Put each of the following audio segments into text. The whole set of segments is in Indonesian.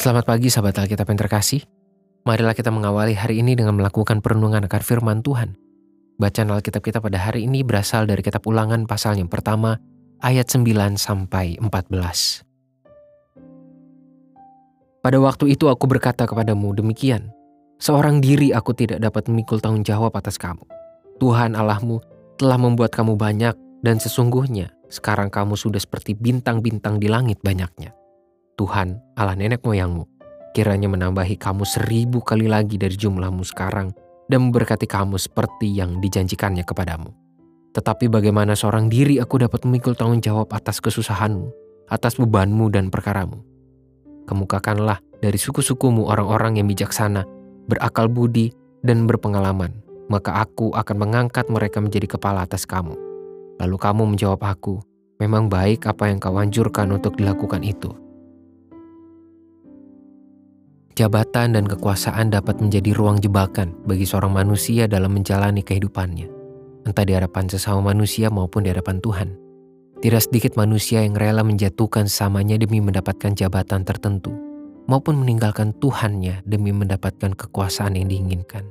Selamat pagi sahabat Alkitab yang terkasih. Marilah kita mengawali hari ini dengan melakukan perenungan akan firman Tuhan. Bacaan Alkitab kita pada hari ini berasal dari kitab ulangan pasal yang pertama, ayat 9 sampai 14. Pada waktu itu aku berkata kepadamu demikian, seorang diri aku tidak dapat memikul tanggung jawab atas kamu. Tuhan Allahmu telah membuat kamu banyak dan sesungguhnya sekarang kamu sudah seperti bintang-bintang di langit banyaknya. Tuhan, Allah nenek moyangmu, kiranya menambahi kamu seribu kali lagi dari jumlahmu sekarang dan memberkati kamu seperti yang dijanjikannya kepadamu. Tetapi bagaimana seorang diri aku dapat memikul tanggung jawab atas kesusahanmu, atas bebanmu dan perkaramu. Kemukakanlah dari suku-sukumu orang-orang yang bijaksana, berakal budi, dan berpengalaman, maka aku akan mengangkat mereka menjadi kepala atas kamu. Lalu kamu menjawab aku, memang baik apa yang kau anjurkan untuk dilakukan itu. Jabatan dan kekuasaan dapat menjadi ruang jebakan bagi seorang manusia dalam menjalani kehidupannya, entah di hadapan sesama manusia maupun di hadapan Tuhan. Tidak sedikit manusia yang rela menjatuhkan sesamanya demi mendapatkan jabatan tertentu, maupun meninggalkan Tuhannya demi mendapatkan kekuasaan yang diinginkan.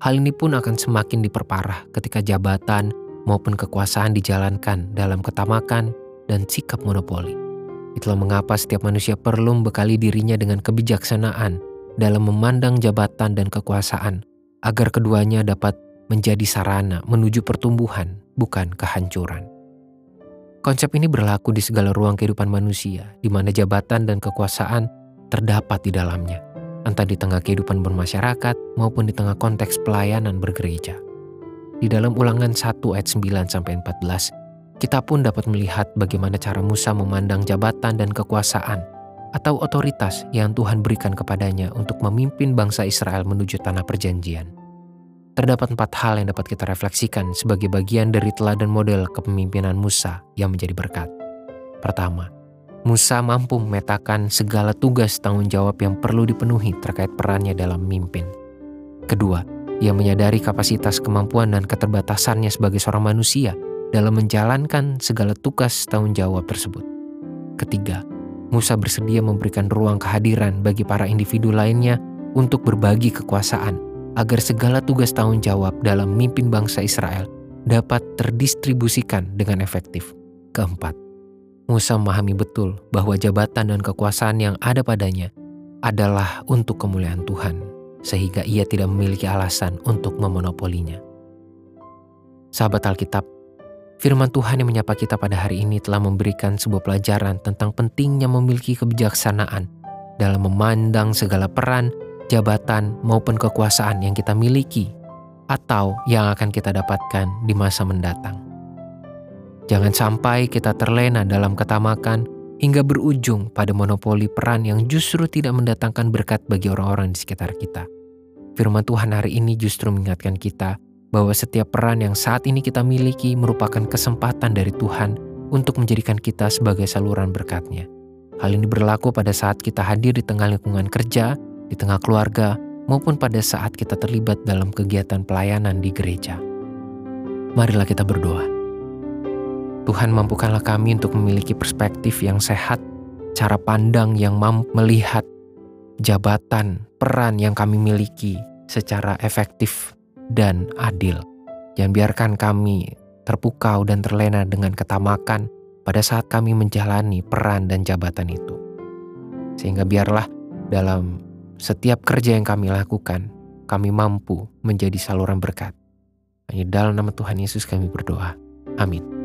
Hal ini pun akan semakin diperparah ketika jabatan maupun kekuasaan dijalankan dalam ketamakan dan sikap monopoli. Itulah mengapa setiap manusia perlu membekali dirinya dengan kebijaksanaan dalam memandang jabatan dan kekuasaan, agar keduanya dapat menjadi sarana menuju pertumbuhan, bukan kehancuran. Konsep ini berlaku di segala ruang kehidupan manusia, di mana jabatan dan kekuasaan terdapat di dalamnya, entah di tengah kehidupan bermasyarakat maupun di tengah konteks pelayanan bergereja. Di dalam ulangan 1 ayat 9 sampai 14, kita pun dapat melihat bagaimana cara Musa memandang jabatan dan kekuasaan atau otoritas yang Tuhan berikan kepadanya untuk memimpin bangsa Israel menuju tanah perjanjian. Terdapat empat hal yang dapat kita refleksikan sebagai bagian dari teladan model kepemimpinan Musa yang menjadi berkat. Pertama, Musa mampu memetakan segala tugas tanggung jawab yang perlu dipenuhi terkait perannya dalam memimpin. Kedua, ia menyadari kapasitas kemampuan dan keterbatasannya sebagai seorang manusia – dalam menjalankan segala tugas tanggung jawab tersebut. Ketiga, Musa bersedia memberikan ruang kehadiran bagi para individu lainnya untuk berbagi kekuasaan agar segala tugas tanggung jawab dalam memimpin bangsa Israel dapat terdistribusikan dengan efektif. Keempat, Musa memahami betul bahwa jabatan dan kekuasaan yang ada padanya adalah untuk kemuliaan Tuhan, sehingga ia tidak memiliki alasan untuk memonopolinya. Sahabat Alkitab, Firman Tuhan yang menyapa kita pada hari ini telah memberikan sebuah pelajaran tentang pentingnya memiliki kebijaksanaan dalam memandang segala peran, jabatan, maupun kekuasaan yang kita miliki atau yang akan kita dapatkan di masa mendatang. Jangan sampai kita terlena dalam ketamakan hingga berujung pada monopoli peran yang justru tidak mendatangkan berkat bagi orang-orang di sekitar kita. Firman Tuhan hari ini justru mengingatkan kita bahwa setiap peran yang saat ini kita miliki merupakan kesempatan dari Tuhan untuk menjadikan kita sebagai saluran berkatnya. Hal ini berlaku pada saat kita hadir di tengah lingkungan kerja, di tengah keluarga, maupun pada saat kita terlibat dalam kegiatan pelayanan di gereja. Marilah kita berdoa. Tuhan mampukanlah kami untuk memiliki perspektif yang sehat, cara pandang yang mampu melihat jabatan, peran yang kami miliki secara efektif dan adil. Jangan biarkan kami terpukau dan terlena dengan ketamakan pada saat kami menjalani peran dan jabatan itu. Sehingga biarlah dalam setiap kerja yang kami lakukan, kami mampu menjadi saluran berkat. Hanya dalam nama Tuhan Yesus kami berdoa. Amin.